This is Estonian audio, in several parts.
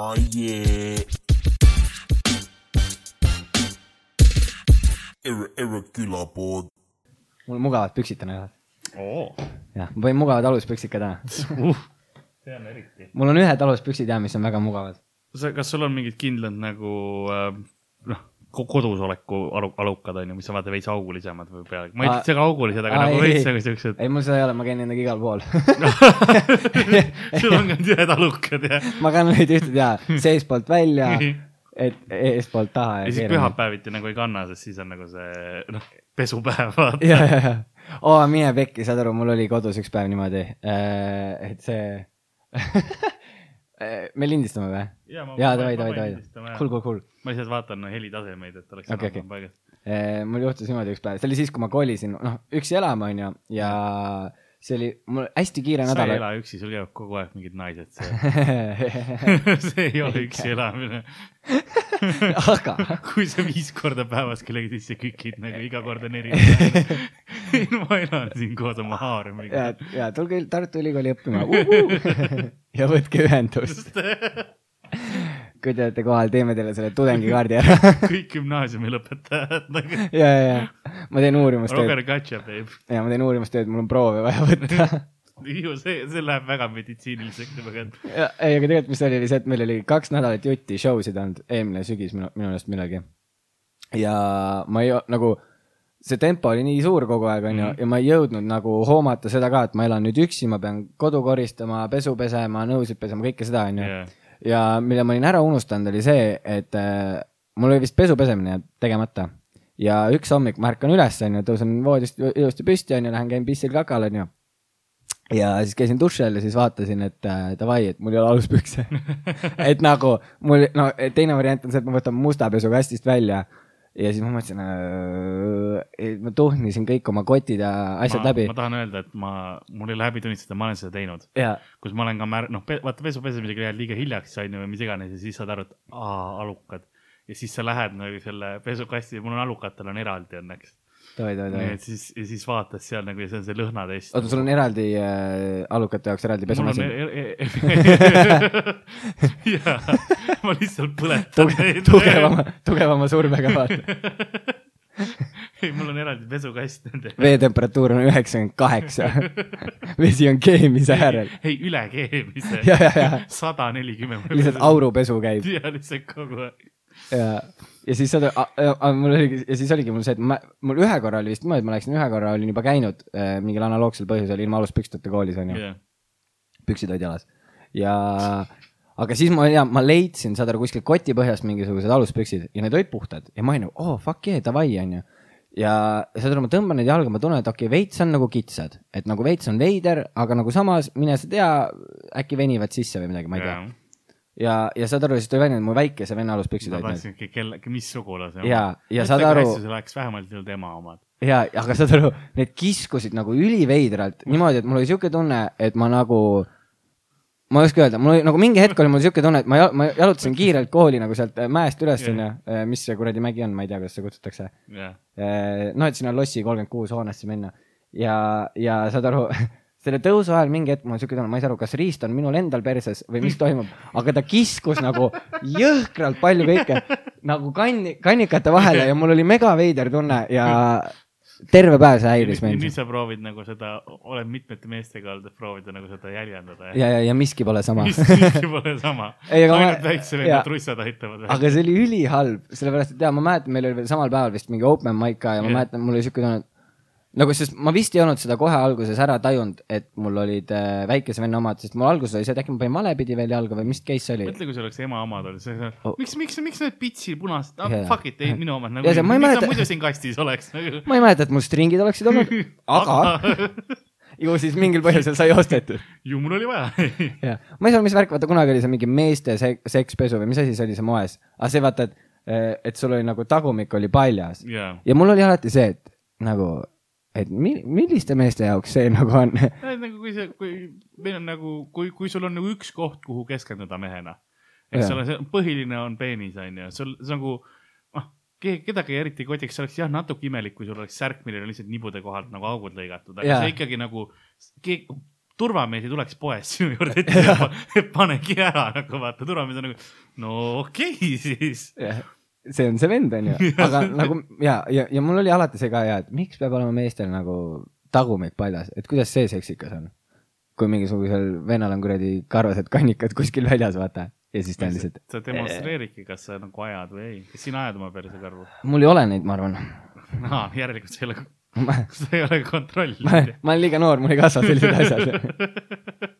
Oh yeah. Ir- irregular board. mul mugavad püksid täna jalad. oo, jah, ma panin mugavad aluspüksid ka täna. see on eriti. mul on ühed aluspüksid ja mis on väga mugavad. kas sul on mingid kindlad nagu äh, noh, kodusoleku alu-, alukad on ju, mis on vaata veits augulisemad või peale, ma ei Aa. ütle ega augulised, aga nagu ei, veits ei. nagu siuksed. ei, mul seda ei ole, ma käin nendega igal pool. sul on ka ühed alukad ja, ma kannan neid ühte ja seestpoolt välja, et eestpoolt taha ja siis pühapäeviti nagu ei kanna, sest siis on nagu see noh, pesupäev vaata. ja, ja, ja, oo mine pekki, saad aru, mul oli kodus üks päev niimoodi, et see me lindistame või? Jaa, davai, davai, davai cool, cool, cool. ma lihtsalt vaatan no, helitasemeid, et oleks Okei, enam-vähem paigas. mul juhtus niimoodi üks päev, see oli siis, kui ma kolisin, noh, üksi elama, onju, ja see oli mul hästi kiire sa ei nädal. ela üksi, sul käivad kogu aeg mingid naised seal. see ei ole üksi elamine. aga kui sa viis korda päevas kellegi sisse kükid nagu iga kord on erinev. ma elan siin koos oma ja haaremiga., ja tulge Tartu Ülikooli õppima ja võtke ühendust. kui te olete kohal, teeme teile selle tudengikaardi ära. kõik gümnaasiumi lõpetajad nagu. ja, ja, ja ma teen uurimustööd Roger Katša teeb. ja ma teen uurimustööd, mul on proove vaja võtta. ju see, see läheb väga meditsiiniliseks juba ja ei, aga tegelikult, mis oli, oli see, et meil oli kaks nädalat jutti show sid olnud, eelmine sügis minu, minu meelest millalgi. ja ma ei, nagu see tempo oli nii suur kogu aeg, onju, ja ma ei jõudnud nagu hoomata seda ka, et ma elan nüüd üksi, ma pean kodu koristama, pesu pesema, nõusid pesema, kõike seda, onju. ja mille ma olin ära unustanud, oli see, et äh, mul oli vist pesu pesemine jäänud tegemata. Ja üks hommik ma ärkan üles, onju, tõusen voodist ilusti püsti, onju, lähen käin pissil kakal, onju. ja siis käisin duši all ja siis vaatasin, et äh, davai, et mul ei ole aluspükse. et nagu mul, no teine variant on see, et ma võtan musta pesu kastist välja ja siis ma mõtlesin äh,, ma tuhnisin kõik oma kotid ja asjad ma, läbi ma. tahan öelda, et ma, mul ei ole häbi tunnistada, ma olen seda teinud. kus ma olen ka mär-, noh, vaata pesu pesemisega jääd liiga hiljaks, on ju, või mis iganes ja siis saad aru, et aa, alukad. Ja siis sa lähed nagu selle pesukasti, mul on alukatel on eraldi õnneks. siis, ja siis vaatad seal nagu ja see on see lõhnatest. oota, sul on eraldi äh, alukate jaoks eraldi mul on pesumasin? e-. jaa, ma lihtsalt põletan neid. tugevama, tugevama survega vaata. ei, mul on eraldi pesukast nende. veetemperatuur on üheksakümmend kaheksa. vesi on keemise äärel. ei, üle keemise sada nelikümmend. lihtsalt. aurupesu käib ja lihtsalt kogu aeg. ja, ja siis saad, mul oligi, ja siis oligi mul see, et ma, mul ühe korra oli vist niimoodi, et ma läksin ühe korra, olin juba käinud äh, mingil analoogsel põhjusel ilma aluspüksteta koolis onju, jah, püksid olid jalas. ja, aga siis ma, ja ma leidsin, saad aru, kuskilt koti põhjast mingisugused aluspüksid ja need olid puhtad ja ma olin nagu, oh fuck yeah, davai onju. ja saad aru, ma tõmban neid jalga, ma tunnen, et okei okay,, veits on nagu kitsad, et nagu veits on veider, aga nagu samas mine sa tea, äkki venivad sisse või midagi, ma ei tea. ja, ja saad aru, siis tuli välja, et mu väikese venna aluspüksid ma olid need. tahtsingi, kelle, mis sugulase. ja, ja saad aru, sul oleks vähemalt ju tema omad. ja, aga saad aru, need kiskusid nagu üliveidralt niimoodi, et mul oli siuke tunne, et ma nagu, ma ei oska öelda, mul oli nagu mingi hetk oli mul siuke tunne, et ma, ma jalutasin kiirelt kooli nagu sealt äh, mäest üles Jah. onju, mis see kuradi mägi on, ma ei tea, kuidas seda kutsutakse. jah, noh, et sinna Lossi kolmkümmend kuus hoonesse minna ja, ja saad aru, selle tõusu ajal mingi hetk on siuke tunne, ma ei saa aru, kas riist on minul endal perses või mis toimub, aga ta kiskus nagu jõhkralt palju kõike nagu kanni, kannikate vahele ja mul oli mega veider tunne ja terve päev see häiris nüüd mind. sa proovid nagu seda, oled mitmete meestega olnud, et proovida nagu seda jäljendada. ja, ja, ja miski pole sama. mis miski pole sama. Ma- ainult väikse venna jaa. trussad aitavad. aga see oli ülihalb, sellepärast et jaa, ma mäletan, meil oli veel samal päeval vist mingi open mic ka ja ma Jah. mäletan, mul oli siuke tunne, et nagu, sest ma vist ei olnud seda kohe alguses ära tajunud, et mul olid äh, väikese venna omad, sest mul alguses oli see, et äkki ma panin valepidi veel jalga või mis case see oli. mõtle, kui see oleks ema omad olnud, see Oh., miks, miks, miks need pitsi punased ah, fuck it, ei minu omad nagu miks mäleta- nad muidu siin kastis oleks nagu. ma ei mäleta, et mul stringid oleksid olnud, aga ju siis mingil põhjusel sai ostetud. ju mul oli vaja. jah, ma ei saa, mis värk, vaata kunagi oli see mingi meeste se sekspesu või mis asi see oli see moes, aga see vaata, et, et sul oli nagu tagumik oli paljas jaa, ja mul oli alati see, et nagu, et mi-, milliste meeste jaoks see nagu on? Nagu kui see, kui meil on nagu, kui, kui sul on nagu üks koht, kuhu keskenduda mehena, eks ole, see põhiline on peenis, on ju, sul nagu, noh, kedagi eriti ei kotiks, see oleks jah, natuke imelik, kui sul oleks särk, millel on lihtsalt nibude kohalt nagu augud lõigatud, aga Jaa. see ikkagi nagu, turvamees ei tuleks poest sinu juurde ja pa- panegi ära nagu vaata, turvamees on nagu, no okei okay, siis. See on see vend, onju, aga nagu ja, ja, ja mul oli alati see ka ja, et miks peab olema meestel nagu tagumik paljas, et kuidas see seksikas on. kui mingisugusel vennal on kuradi karvased kannikad kuskil väljas, vaata, ja siis ta on lihtsalt, sa demonstreeridki, kas sa nagu ajad või ei, kas sina ajad oma perse karvu? mul ei ole neid, ma arvan. aa, järelikult sa ei ole, ma, sa ei ole kontrollinud ma olen liiga noor, mul ei kasva sellised asjad.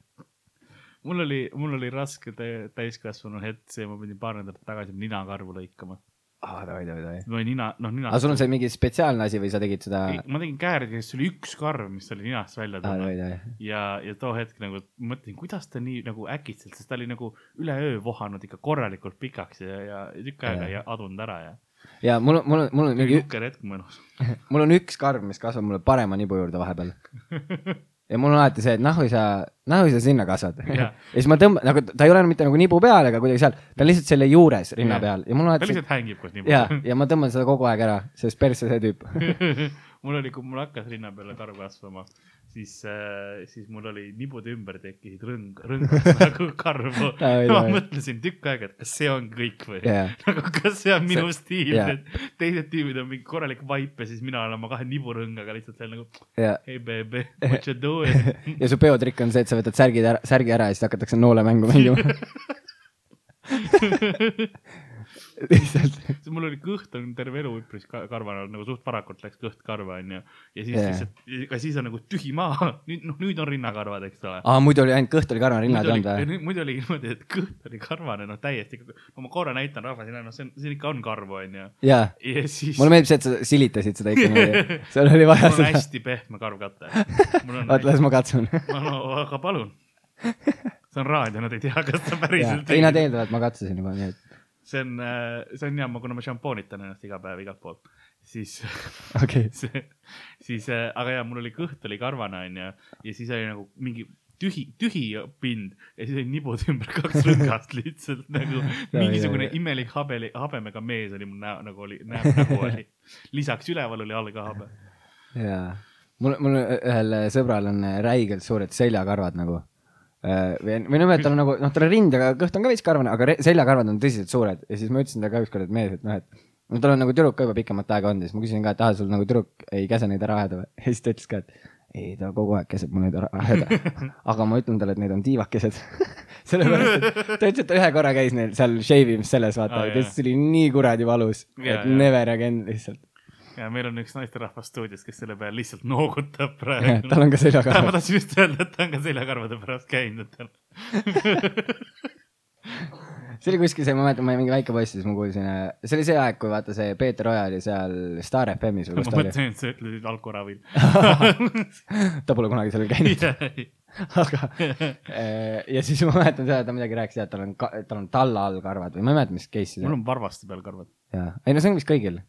mul oli, mul oli raske tä- täiskasvanu hetk see, ma pidin paar nädalat tagasi ninakarvu lõikama. aa, davai, davai, davai. ma olin nina, noh nina. aga sul on see mingi spetsiaalne asi või sa tegid seda? ma tegin kääridega, siis oli üks karv, mis oli ninast välja davai, tulnud davai. ja, ja too hetk nagu mõtlesin, kuidas ta nii nagu äkitselt, sest ta oli nagu üleöö vohanud ikka korralikult pikaks ja, ja tükk aega ei adunud ära ja. ja mul on, mul on, mul on mingi, nukker hetk mõnus. mul on üks karv, mis kasvab mulle parema nibu juurde vahepeal. ja mul on alati see, et nahu sa, nahu sa sinna kasvad. ja Jah. siis ma tõmban, nagu ta ei ole mitte nagu nibu peal ega kuidagi seal, ta on lihtsalt selle juures rinna Jah. peal ja mul on ta alati see, lihtsalt hängib koos nii ja, ja ma tõmban seda kogu aeg ära, sest persse see tüüp. mul oli, kui mul hakkas rinna peale karv kasvama, siis äh,, siis mul oli nibude ümber tekkisid rõng, rõngas nagu karvu. Ma mõtlesin tükk aega, et kas see on kõik või Jaa. nagu kas see on minu See- stiil jaa., et teised tüübid on mingi korralik vaip ja siis mina olen oma kahe niburõngaga lihtsalt seal nagu ja, hey baby, what you doing ja su peotrikk on see, et sa võtad särgid ära, särgi ära ja siis hakatakse noolemängu mängima. lihtsalt, mul oli kõht on terve elu üpris ka- karvane olnud, nagu suht varakult läks kõht karva onju. ja siis Jaa. lihtsalt, aga siis on nagu tühi maa, nüüd noh, nüüd on rinnakarvad, eks ole. aa muidu oli ainult kõht oli karvane, rinnad ei olnud või? muidu oli niimoodi, et kõht oli karvane, noh täiesti, no ma korra näitan rahvasele, noh see on, see ikka on karvu onju. jaa, ja siis. mulle meeldib see, et sa silitasid seda ikka niimoodi, seal oli vaja mul on seda. hästi pehme on oota, las ma katsun. no aga palun. see on raadio, nad ei tea, kas ta päriselt ei, nad eeldavad, ma katsusin juba, nii et see on, see on hea, kuna ma šampoonitan ennast iga päev igalt poolt, siis okay.. see, siis, aga jaa, mul oli kõht oli karvane onju ja siis oli nagu mingi tühi, tühi pind ja siis oli nibud ümber kaks rõngast lihtsalt nagu mingisugune jaa. imelik habeli, habemega mees oli mul näo, nagu oli, näo nagu oli. lisaks üleval oli all ka habe. jaa, mul, mul ühel sõbral on räigelt suured seljakarvad nagu. või, või noh, et tal on nagu, noh, tal on rind, aga kõht on ka veits karvane, aga seljakarvad on tõsiselt suured ja siis ma ütlesin talle ka ükskord, et mees, et noh, et no tal on nagu tüdruk ka juba pikemat aega olnud ja siis ma küsisin ka, et aa, sul nagu tüdruk ei käsi neid ära ajada või? ja siis ta ütles ka, et ei, ta kogu aeg käsib mul neid ära ajada. aga ma ütlen talle, et need on tiivakesed. sellepärast, et ta ütles, et ühe korra käis neil seal shave imas selles, vaata Aa, oh,, ta ütles, et see oli nii kuradi valus, et never again lihtsalt. Ja meil on üks naisterahvas stuudios, kes selle peale lihtsalt noogutab praegu. tal on ka ma seljakarvad. tahtsin just öelda, et ta on ka seljakarvade pärast käinud tal. see oli kuskil see, ma mäletan, ma olin mingi väike poiss, siis ma kuulsin, see oli see aeg, kui vaata see Peeter Oja oli seal Star FM-is või kus ma ta oli. mõtlesin, et sa ütlesid alkoravil. ta pole kunagi seal käinud, aga eh, ja siis ma mäletan seda, et ta midagi rääkis ja et tal on, tal on talla all karvad või ma ei mäleta, mis case see mul oli. on varvaste peal karvad. jaa, ei no see on vist kõigil,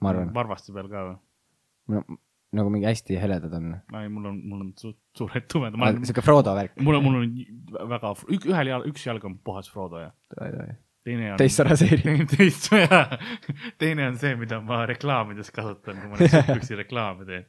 ma arvan, varvaste peal ka või? nagu mingi hästi heledad on. ei, mul on, mul on suht suured tumedad, siuke Frodo värk. mul on, mul on väga, ühel jalg, üks jalg on puhas Frodo ja teine on. teist sa raseerid. teist, teine on see, mida ma reklaamides kasutan, kui ma neid sukkpüksi reklaame teen.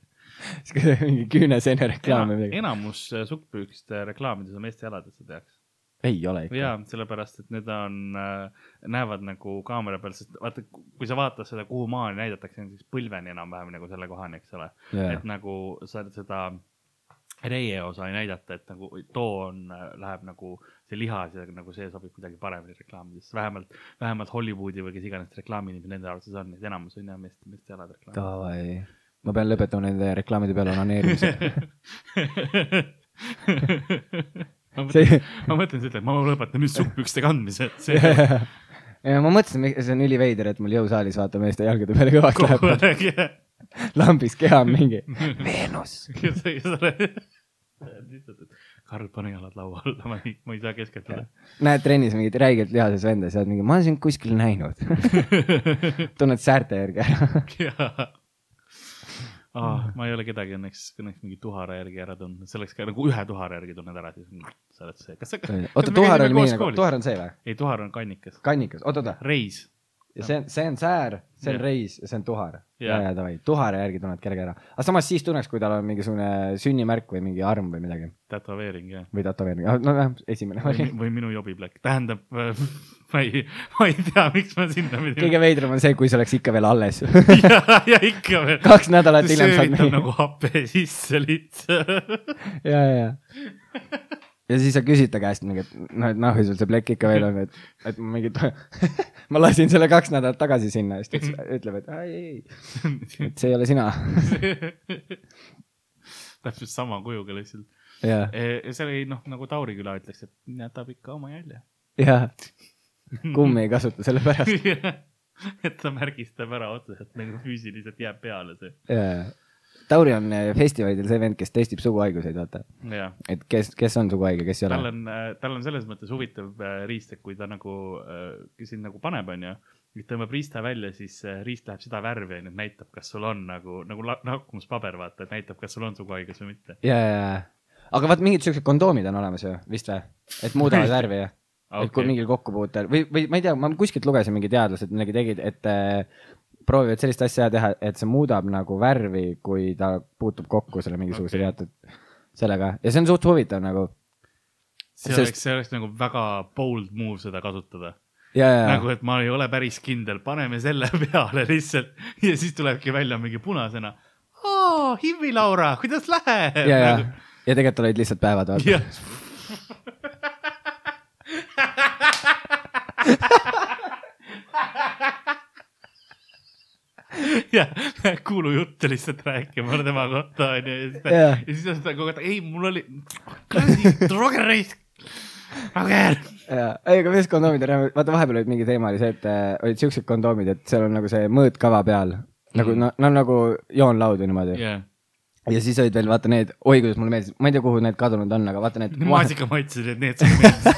mingi küüneseene reklaam või midagi. enamus äh, sukkpükste reklaamides on meeste jaladesse tehakse. Ei ole ikka. jaa, sellepärast, et need on äh,, näevad nagu kaamera peal, sest vaata, kui sa vaatad seda, kuhu maani näidatakse, siis põlveni enam-vähem nagu selle kohani, eks ole. Jaa. et nagu sa seda reie osa ei näidata, et nagu too on, läheb nagu see lihas ja nagu see sobib kuidagi paremini reklaamidesse, vähemalt, vähemalt Hollywoodi või kes iganes reklaamiinimesed nende arvates on, et enamus on jah meeste, meeste jalad reklaam. Davai, ma pean lõpetama nende reklaamide peale onaneerimise. ma See- mõtlen, ma mõtlen seda, et ma lõpetan nüüd sukkpükste kandmise, et see ja ma mõtlesin, see on üliveider, et mul jõusaalis vaata meeste jalgade peale kõvaks läheb jah. lambis keha on mingi Veenus. Karl, pane jalad laua alla, ma ei, ma ei saa keskenduda. näed trennis mingit räigelt lihases venda, sa oled mingi, ma olen sind kuskil näinud. tunned säärte järgi ära. Ah, ma ei ole kedagi õnneks, õnneks mingi tuhara järgi ära tundnud, see oleks ka nagu ühe tuhara järgi tunned ära, siis mm, sa oled see, kas sa. oota, tuhar oli mingi nagu, tuhar on see või? ei, tuhar on kannikas. kannikas, oot, oota. reis, ja see on, see on säär, see on Jah. reis ja see on tuhar. ja ja davai, tuhare järgi tunned kerge ära. aga samas siis tunneks, kui tal on mingisugune sünnimärk või mingi arm või midagi tätoveering jah. või tätoveering, no jah, esimene või, minu jobiplekk, tähendab, ma ei, ma ei tea, miks ma sinna pidin. kõige veidram on see, kui see oleks ikka veel alles. ja, ja ikka veel. kaks nädalat hiljem saad söövitab nagu happe sisse lihtsalt. ja, ja, ja. siis sa küsid ta käest mingi, et noh, et nahku sul see plekk ikka veel on, et, et ma mingi, ma lasin selle kaks nädalat tagasi sinna ja siis ta ütles- ütleb, et ei, ei, et see ei ole sina. täpselt sama kujuga lihtsalt. ja, see oli noh, nagu Tauri küla ütleks, et jätab ikka oma jälje. ja kummi ei kasuta selle pärast. et ta märgistab ära otseselt nagu füüsiliselt jääb peale see. ja, Tauri on eh, festivalidel see vend, kes testib suguhaiguseid, vaata. jah, et kes, kes on suguhaige, kes ei tal ole. on, tal on selles mõttes huvitav äh, riist, et kui ta nagu äh, sind nagu paneb, onju, tõmbab riista välja, siis äh, riist läheb seda värvi, onju, et näitab, kas sul on nagu, nagu lakmuspaber, vaata, et näitab, kas sul on suguhaigus või mitte. ja, ja, ja, aga vaat mingid siuksed kondoomid on olemas ju, vist või? et muudavad värvi jah okay.? et kui mingil kokkupuutel või, või ma ei tea, ma kuskilt lugesin, mingi teadlased midagi tegid, et äh, proovivad sellist asja teha, et see muudab nagu värvi, kui ta puutub kokku selle mingisuguse okay. teatud sellega ja see on suht huvitav nagu. see Sest- oleks, see oleks nagu väga bold move seda kasutada. ja, ja, nagu, et ma ei ole päris kindel, paneme selle peale lihtsalt ja siis tulebki välja mingi punasena. Himmi Laura, kuidas läheb? ja, ja, ja tegelikult olid lihtsalt päevad, vaata. jah, kuulujuttu lihtsalt rääkima tema kohta onju ja siis ta Jah. ja siis ta ütleb kogu aeg, ei mul oli, kuradi Roger raisk, Roger. ja, ei, aga mis kondoomid on, vaata vahepeal olid mingi teema oli see, et äh, olid siuksed kondoomid, et seal on nagu see mõõtkava peal nagu Mm. no, no nagu joonlaud või niimoodi jah, ja siis olid veel vaata need, oi kuidas mulle meeldis, ma ei tea, kuhu need kadunud on, aga vaata need, maasikamaitsed, et need sulle meeldisid.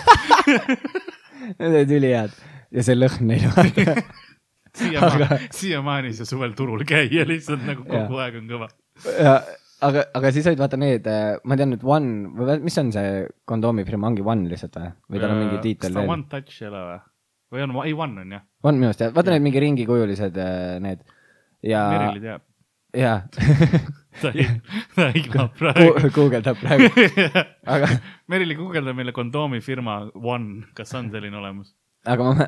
need olid ülihead ja see lõhn neil vaata siiamaani Aga-, siiamaani sa suvel turul käia lihtsalt nagu kogu aeg on kõva. ja aga, aga siis olid vaata need, ma tean nüüd One või mis on see kondoomifirma, ongi One lihtsalt või, või tal on mingi tiitel kas ta veel? One Touch ei ole või? või on, ei One on jah, One minu arust jah, vaata need mingi ringikujulised äh, need ja, Merili teab. Ja ta ei, ta igab praegu. guugeldab praegu, aga, Merili, guugelda meile kondoomifirma One, kas on selline olemas? aga ma,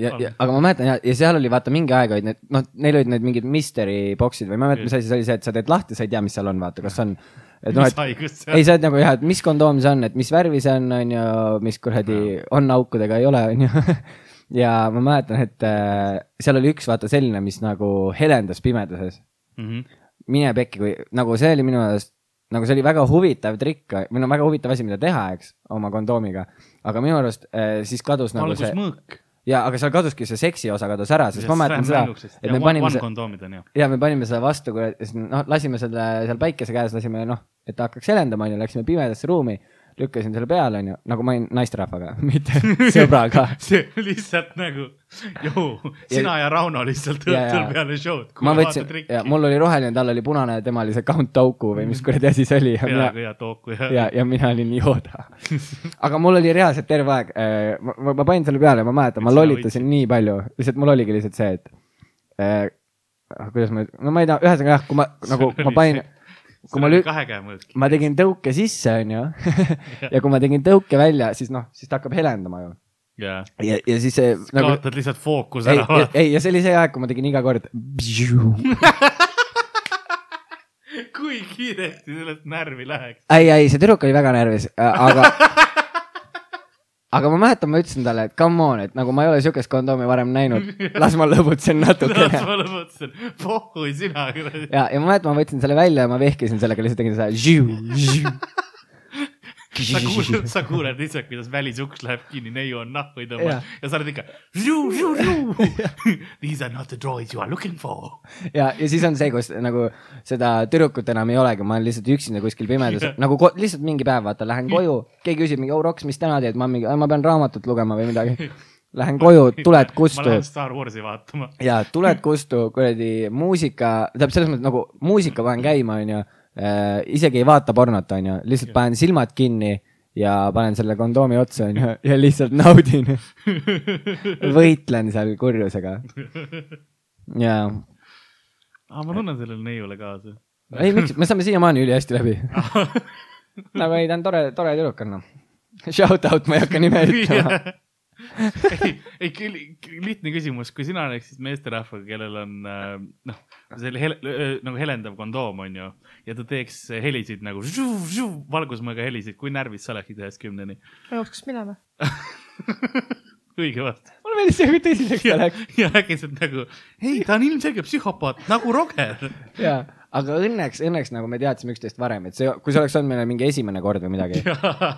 ja, ja, aga ma mäletan ja, ja seal oli vaata mingi aeg olid need, noh, neil olid need mingid mystery box'id või ma ei mäleta, mis asi see oli, see, et sa teed lahti, sa ei tea, mis seal on, vaata, kas on, et noh, et ei, sa oled nagu jah, et mis kondoom see on, et mis värvi see on, on ju, mis kuradi on aukudega, ei ole, on ju. ja ma mäletan, et äh, seal oli üks vaata selline, mis nagu helendas pimeduses. Mhm. mine pekki, kui nagu see oli minu meelest, nagu see oli väga huvitav trikk või no väga huvitav asi, mida teha, eks, oma kondoomiga. aga minu arust äh, siis kadus nagu see valgusmõõk. ja, aga seal kaduski see seksi osa kadus ära, sest ma mäletan seda, et me panime ju. ja me panime seda vastu, noh, lasime selle seal päikese käes, lasime noh, et ta hakkaks helendama, onju, läksime pimedasse ruumi, lükkasin selle peale, onju, nagu ma olin naisterahvaga, mitte sõbraga. see lihtsalt nagu, joo, sina ja Rauno lihtsalt Ja, õhtul ja. peale show'd. ma võtsin, ja mul oli roheline, tal oli punane, temal oli see Count Tauku või mis kuradi asi see oli ja peaga ja tooku ja, ja, ja mina olin Yoda. aga mul oli reaalselt terve aeg, ma, ma, ma panin selle peale, ma mäletan, ma lollitasin nii palju, lihtsalt mul oligi lihtsalt see, et äh, kuidas ma, no ma ei tea, ühesõnaga jah, kui ma nagu, ma panin, kui ma lü-, kahe käe mõõk. ma tegin tõuke sisse, onju. ja kui ma tegin tõuke välja, siis noh, siis ta hakkab helendama ju. ja, ja, ja siis see nagu, kaotad lihtsalt fookuse ei ära,. ei ja see oli see aeg, kui ma tegin iga kord. kui kiiresti sellest närvi läheks. ei, ei, see tüdruk oli väga närvis, aga aga ma mäletan, ma ütlesin talle, et come on, et nagu ma ei ole siukest kondoomi varem näinud, las ma lõbutsen natukene. ma lõbutasin, pohhui sina kuradi. ja, ja ma mäletan, ma võtsin selle välja ja ma vehkisin sellega, lihtsalt tegin seda. sa kuuled, sa kuuled lihtsalt, kuidas välisuks läheb kinni, neiu on nahku tõmbanud Jah. ja sa oled ikka. These are not the droids you are looking for. ja, ja siis on see, kus nagu seda tüdrukut enam ei olegi, ma olen lihtsalt üksinda kuskil pimedas, nagu ko- lihtsalt mingi päev, vaata, lähen koju, keegi küsib mingi, oh Roks, mis täna teed, ma mingi, ma pean raamatut lugema või midagi. Lähen koju, tuled ma kustu lähen Star Warsi vaatama. ja tuled kustu, kuradi muusika, tähendab selles mõttes nagu muusika panen käima, onju. Isegi ei vaata pornot, onju, lihtsalt panen silmad kinni ja panen selle kondoomi otsa onju ja lihtsalt naudin. võitlen seal kurjusega. ja, aa, ma tunnen sellele neiule kaasa. ei miks, me saame siiamaani ülihästi läbi. nagu ei, ta on tore, tore tüdruk on noh. Shout out, ma ei hakka nime ütlema. ei, ei lihtne küsimus, kui sina oleksid meesterahvaga, kellel on äh, noh, selle hel, äh, nagu helendav kondoom on ju ja ta teeks helisid nagu valgusmõõga helisid, kui närvis sa oleksid ühest kümneni? jookseks minema. õige vastus. mulle meeldis see, kui tõsiseks ta läks. ja äkitselt nagu, ei, ta on ilmselgelt psühhopaat nagu Roger. jaa, aga õnneks, õnneks nagu me teadsime üksteist varem, et see, kui see oleks olnud meile mingi esimene kord või midagi,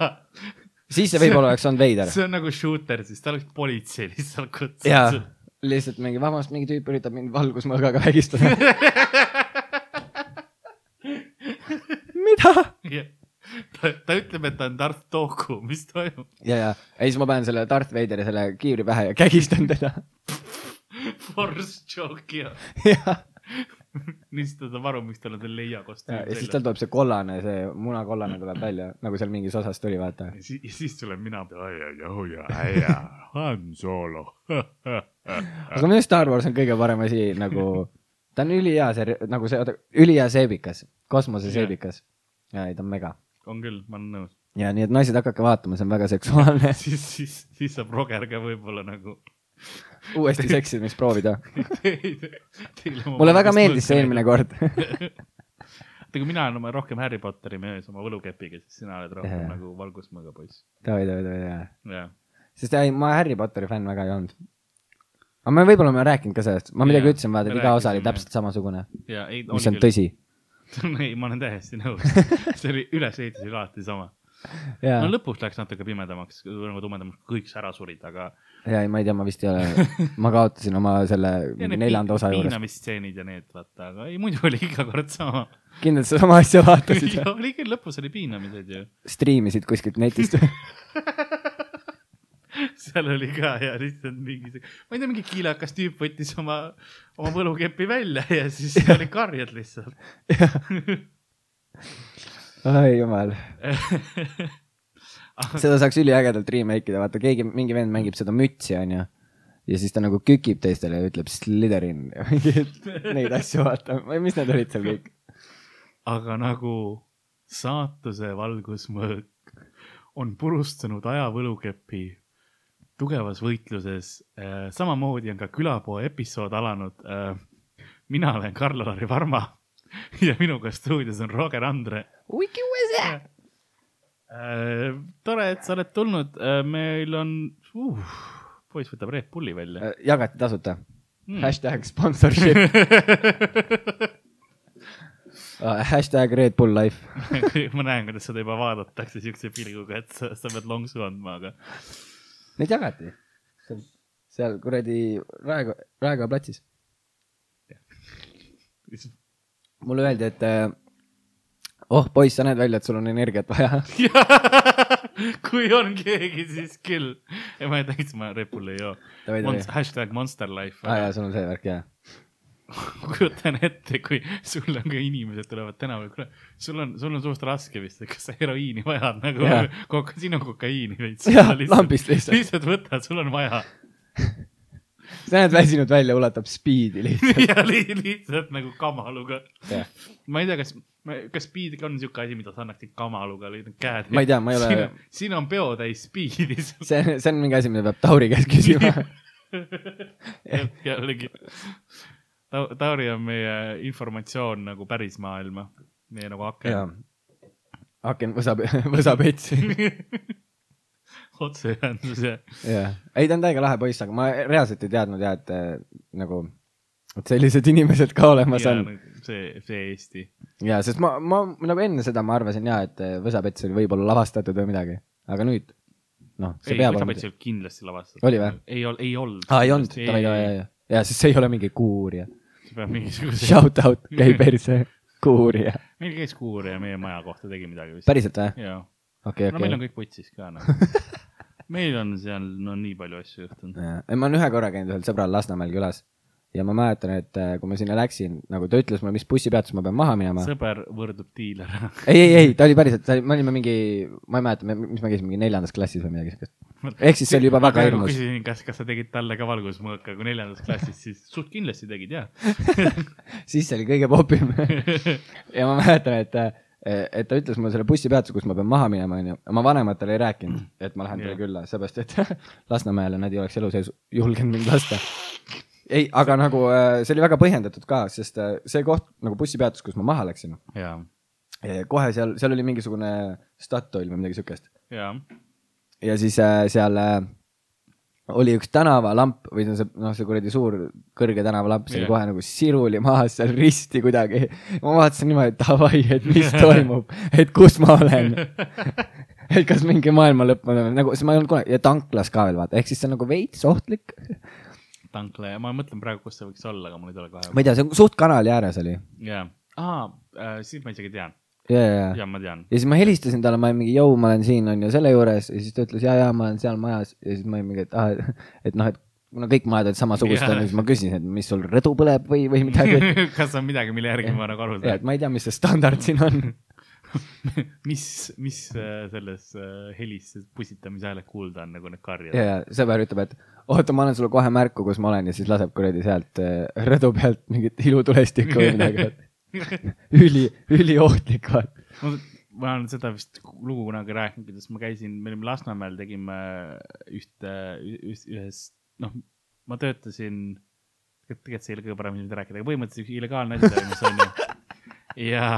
siis see võib-olla oleks olnud veider. see on nagu shooter, siis ta oleks politsei lihtsalt jaa kutsunud., lihtsalt mingi, vabandust, mingi tüüp üritab mind valgusmõõgaga vägistada. mida? Ja ta, ta ütleb, et ta on Darth Doku, mis toimub? ja, ja, ja siis ma panen selle Darth Vaderi selle kiivri pähe ja kägistan teda. Force joke ja ja, nii siis ta saab aru, miks tal on see leia ja kostüüm siis tal tuleb see kollane, see munakollane tuleb välja, nagu seal mingis osas tuli, vaata. ja siis, ja tuleb mina peale, ja, ja, ja, Han Solo. aga minu arust Star Wars on kõige parem asi nagu, ta on ülihea see, nagu see, ülihea seebikas, kosmoseseebikas. ja ei, ta on mega. on küll, ma olen nõus. ja nii, et naised, hakake vaatama, see on väga seksuaalne. siis, siis, siis saab Roger ka võib-olla nagu. Uuesti seksimist proovida. mulle väga meeldis see eelmine. kord. vaata, kui mina olen oma rohkem Harry Potteri mees oma võlukepiga, siis sina oled rohkem Jaa. nagu valgusmõõga poiss. davai, davai, davai, jaa. jah, sest ei, ma Harry Potteri fänn väga ei olnud. aga me võib-olla oleme rääkinud ka sellest, ma midagi Jaa, ütlesin, vaata, et iga osa oli täpselt samasugune, ja ei. mis on tõsi. ei, ma olen täiesti nõus. see oli, ülesehitus oli alati sama. ja no, lõpuks läks natuke pimedamaks, nagu tumedamaks, kõik ära surid, aga. ja ei, ma ei tea, ma vist ei ole, ma kaotasin oma selle neljanda osa juures. piinamistseenid ja need, vaata, aga ei, muidu oli iga kord sama. kindlalt sa sama asja vaatasid või? oli küll, lõpus oli piinamised ju. striimisid kuskilt netist seal oli ka ja lihtsalt mingi ma ei tea, mingi kiilakas tüüp võttis oma, oma võlukepi välja ja siis oli karjed lihtsalt. Ai jumal, seda saaks üliägedalt remake ida, vaata keegi, mingi vend mängib seda mütsi, onju. ja siis ta nagu kükib teistele ja ütleb Slytherin ja mingeid neid asju, vaata, mis need olid seal kõik. aga nagu saatuse valgusmõõk on purustanud ajavõlukepi tugevas võitluses. samamoodi on ka külapoe episood alanud. mina olen Karl-Lari Varma ja minuga stuudios on Roger Andre. tore, et sa oled tulnud, meil on uh,, poiss võtab Red Bulli välja. jagati tasuta Mm. hashtag sponsorship Ah, hashtag Red Bull Life. ma näen, kuidas seda juba vaadatakse siukse pilguga, et sa, sa pead lonksu andma, aga Neid jagati. seal kuradi Raekoja, Raekoja platsis. Mulle öeldi, et eh, oh poiss, sa näed välja, et sul on energiat vaja. kui on keegi, siis küll. ei, ma ei tea, ma Red Bulli ei joo hashtag Monster Life aa jaa, sul on see värk, jaa. kujutan ette, kui sul on ka inimesed tulevad tänaval, kuule, sul on, sul on suht raske vist, kas sa heroiini vajad nagu siin on kokaiini veits. Lambist lihtsalt. lihtsalt võta, sul on vaja. sa näed väsinud välja, ulatab spiidi lihtsalt. ja li, lihtsalt nagu kamaluga. Ma ei tea, kas, kas speed on siuke asi, mida sa annaksid kamaluga, lõid käed. Ma ei tea, ma ei ole- siin, on peotäis speed'i. see, see on mingi asi, mida peab Tauri käest küsima. jällegi. Tauri on meie informatsioon nagu päris maailma, meie nagu aken. aken võsab, võsab etsi. otseühendus ja jah, ei ta on täiega lahe poiss, aga ma reaalselt ei teadnud ja et eh, nagu, et sellised inimesed ka olemas ja on. nagu see, see Eesti. ja sest ma, ma nagu enne seda ma arvasin ja, et eh, võsapets oli võib-olla lavastatud või midagi, aga nüüd noh, see ei, peab olema Võsapets. ei olnud kindlasti lavastatud. Oli või? ei olnud, ei olnud. aa, ei olnud, ja, ja, ja, ja siis see ei ole mingi kuurija. see peab mingisuguse. Shout out, käi perse, kuurija. meil käis kuurija meie maja kohta, tegi midagi vist. päriselt või? jaa. okei, no meil okei on. kõik putsis ka noh. meil on seal no nii palju asju juhtunud. ma olen ühe korra käinud ühel sõbral Lasnamäel külas ja ma mäletan, et äh, kui ma sinna läksin, nagu ta ütles mulle, mis bussipeatus ma pean maha minema. sõber võrdub diiler. ei, ei, ei, ta oli päriselt, me olime mingi, ma ei mäleta, mis me käisime, mingi neljandas klassis või midagi siukest. ehk siis see oli juba väga hirmus. küsisin, kas, kas sa tegid talle ka valgusmõõka, kui neljandas klassis, siis suht kindlasti tegid jah. siis see oli kõige popim. ja ma mäletan, et, et ta ütles mulle selle bussipeatuse, kus ma pean maha minema, onju. ma vanematele ei rääkinud, et ma lähen talle Jah. külla, seepärast et Lasnamäele nad ei oleks elu sees julgenud mind lasta. ei, aga nagu äh, see oli väga põhjendatud ka, sest äh, see koht nagu bussipeatus, kus ma maha läksin, ja, kohe seal, seal oli mingisugune Statoil või midagi siukest. ja, ja siis seal oli üks tänavalamp või see, noh, see kuradi suur kõrge tänavalamp, see oli Jah. kohe nagu siruli maas seal risti kuidagi. ma vaatasin niimoodi, et davai, et mis toimub, et kus ma olen. et kas mingi maailma lõpp on nagu, siis ma ei olnud kunagi ja tanklas ka veel vaata, ehk siis see on nagu veits ohtlik. tankla ja ma mõtlen praegu, kus see võiks olla, aga mul ei tule kohe. ma ei tea, see on suht kanali ääres oli. jaa, aa, siis ma isegi tean, ja, ja, ja. ja ma tean. ja siis ma helistasin talle, ma olin mingi, jõu, ma olen siin, on ju, selle juures ja siis ta ütles ja, ja ma olen seal majas ja siis ma olin mingi, et ah,, et noh, et kuna kõik majad olid samasugused onju, siis ma küsisin, et mis sul rõdu põleb või, või midagi. kas on midagi, mille järgi ma nagu aru ja, et saan? ma ei tea, mis see standard siin on. mis, mis äh, selles äh, helis pussitamise hääled kuulda on, nagu need karjad ja, ja sõber ütleb, et oota, ma annan sulle kohe märku, kus ma olen ja siis laseb kuradi sealt äh, rõdu pealt mingit ilutulestikku või midagi. üli, üliohtlik vaata. ma olen seda vist lugu kunagi rääkinud, kuidas ma käisin, me olime Lasnamäel, tegime ühte, ühes, noh, ma töötasin, tegelikult see ei ole kõige parem, mida rääkida, aga põhimõtteliselt üks illegaalne asi toimus, onju. ja,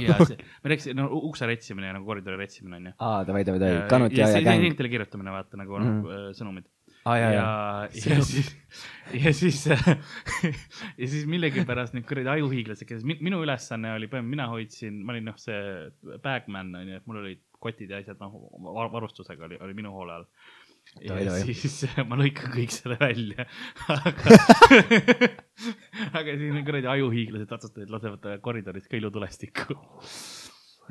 ja see, me rääkisime, no ukse retsimine ja nagu koridori retsimine onju. aa, davai, davai, davai, kanut ja, ja see gäng. intile kirjutamine, vaata nagu mm. -hmm. sõnumid. aa, ja, ja. ja, ja siis, ja siis, ja siis millegipärast need kuradi ajuhiiglased, kes mi- minu ülesanne oli, mina hoidsin, ma olin noh, see bagman on ju, et mul olid kotid ja asjad, noh, varustusega oli, oli minu hoole all. ja davai. siis ma lõikan kõik selle välja, aga, aga siis need kuradi ajuhiiglased otsustasid, lasevad koridoris ka ilutulestikku.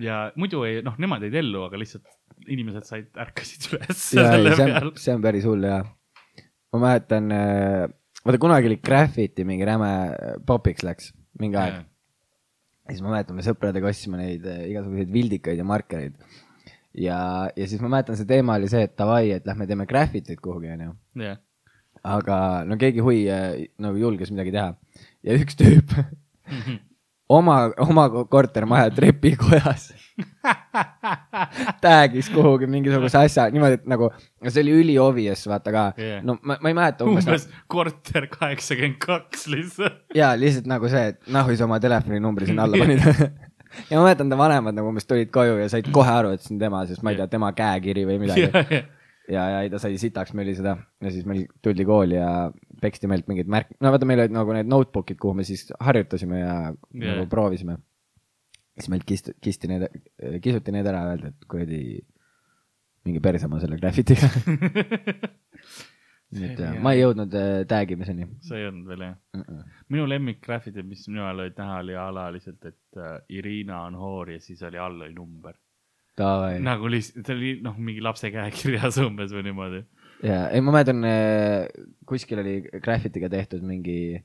ja muidu ei, noh, nemad jäid ellu, aga lihtsalt inimesed said, ärkasid üles see on, päris hull ja. Ma mäletan, vaata kunagi oli graffiti mingi räme popiks läks, mingi aeg. ja siis ma mäletan, me sõpradega ostsime neid äh, igasuguseid vildikaid ja markereid. ja, ja siis ma mäletan, see teema oli see, et davai, et lähme teeme graffitit kuhugi, onju. aga no keegi hui äh, nagu julges midagi teha ja üks tüüp oma, oma kortermaja trepikojas tag'is kuhugi mingisuguse asja niimoodi, et nagu, see oli üli obvious, vaata ka Jah. no ma, ma ei mäleta umbes, umbes korter kaheksakümmend kaks lihtsalt. ja lihtsalt nagu see, et nahui sa oma telefoninumbri sinna alla panid ja ma mäletan, ta vanemad nagu umbes tulid koju ja said kohe aru, et see on tema, sest ma ei tea, tema käekiri või midagi. ja, ja ei ta sai sitaks möli seda ja siis meil tuldi kooli ja peksti meilt mingeid märk-, no vaata, meil olid nagu need notebook'id, kuhu me siis harjutasime ja yeah. nagu proovisime. Siis meilt kist-, kisti need, kisuti need ära öeldi, et kuradi mingi persema selle graffitiga. nii et jah, ma ei jõudnud äh, tag imiseni sa ei olnud veel jah? mm. -mm. minu lemmik graffiti, mis minu ajal olid näha, oli alaliselt, et äh, Irina on hoor ja siis oli all oli number. Nagu lihtsalt, see oli noh, mingi lapse käekirjas umbes või niimoodi. ja ei, ma mäletan, kuskil oli graffitiga tehtud mingi,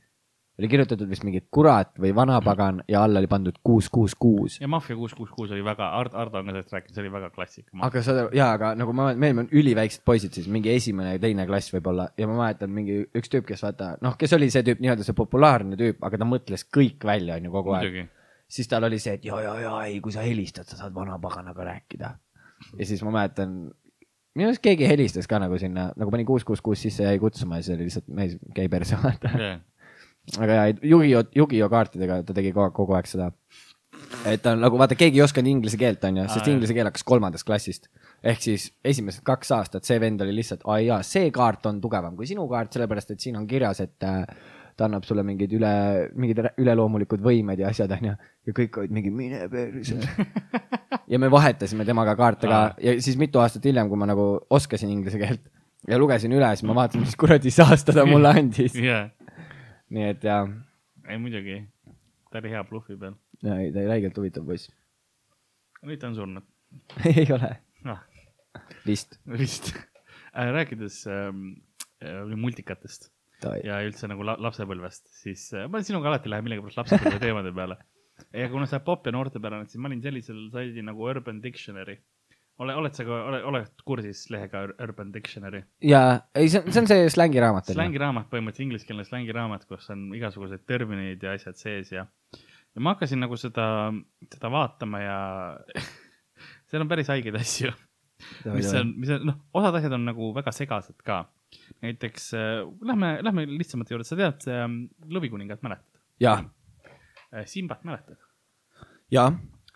oli kirjutatud vist mingi kurat või vanapagan ja alla oli pandud kuus, kuus, kuus. ja Mafia kuus, kuus, kuus oli väga, Ard-, Ardo on ka sellest rääkinud, see oli väga klassika. aga aru, jaa, aga nagu ma, me olime üliväiksed poisid siis, mingi esimene ja teine klass võib-olla ja ma mäletan mingi üks tüüp, kes vaata, noh, kes oli see tüüp, nii-öelda see populaarne tüüp, aga ta mõtles kõik välja, onju, kogu aeg. siis tal oli see, et ja, ja, ja ei, kui sa helistad, sa saad vanapaganaga rääkida. ja siis ma mäletan, minu arust keegi helistas ka nagu sinna, nagu pani kuus, kuus, kuus sisse ja jäi kutsuma ja see oli lihtsalt mees, gei perse, vaata. Aga jaa, Yu-Gi-Oh, Yu-Gi-Oh kaartidega ta tegi kogu aeg, kogu aeg seda. et ta on nagu vaata, keegi ei osanud inglise keelt, onju, sest inglise keel hakkas kolmandast klassist. ehk siis esimesed kaks aastat see vend oli lihtsalt, aa jaa, see kaart on tugevam kui sinu kaart, sellepärast et siin on kirjas, et äh, ta annab sulle mingeid üle, mingid üleloomulikud võimed ja asjad, onju. ja kõik olid mingi mine perse. ja me vahetasime temaga kaarte ka ja siis mitu aastat hiljem, kui ma nagu oskasin inglise keelt ja lugesin üle, siis ma vaatasin, mis kuradi saasta ta mulle andis. jah, nii et jaa ei muidugi, ta oli hea blufi peal. ja ei, ta oli räigelt huvitav poiss. nüüd ta on surnud. ei ole, noh, vist. vist. rääkides ähm, äh, multikatest, Davai. ja üldse nagu la lapsepõlvest, siis äh, ma sinuga alati lähen millegipärast lapsepõlve teemade peale. ja kuna sa popp ja noortepärane, siis ma olin sellisel saidil nagu Urban Dictionary. ole, oled sa ka, ole, oled kursis lehega Ur- Urban Dictionary? jaa, ei, see on, see on see slängiraamat. slängiraamat, põhimõtteliselt ingliskeelne slängiraamat, kus on igasugused terminid ja asjad sees ja, ja ma hakkasin nagu seda, seda vaatama ja seal on päris haigeid asju, mis on, mis on, noh, osad asjad on nagu väga segased ka. näiteks äh, lähme, lähme lihtsamate juurde, sa tead äh, Lõvikuningat mäletad jaa, äh,? Simbat mäletad? jaa,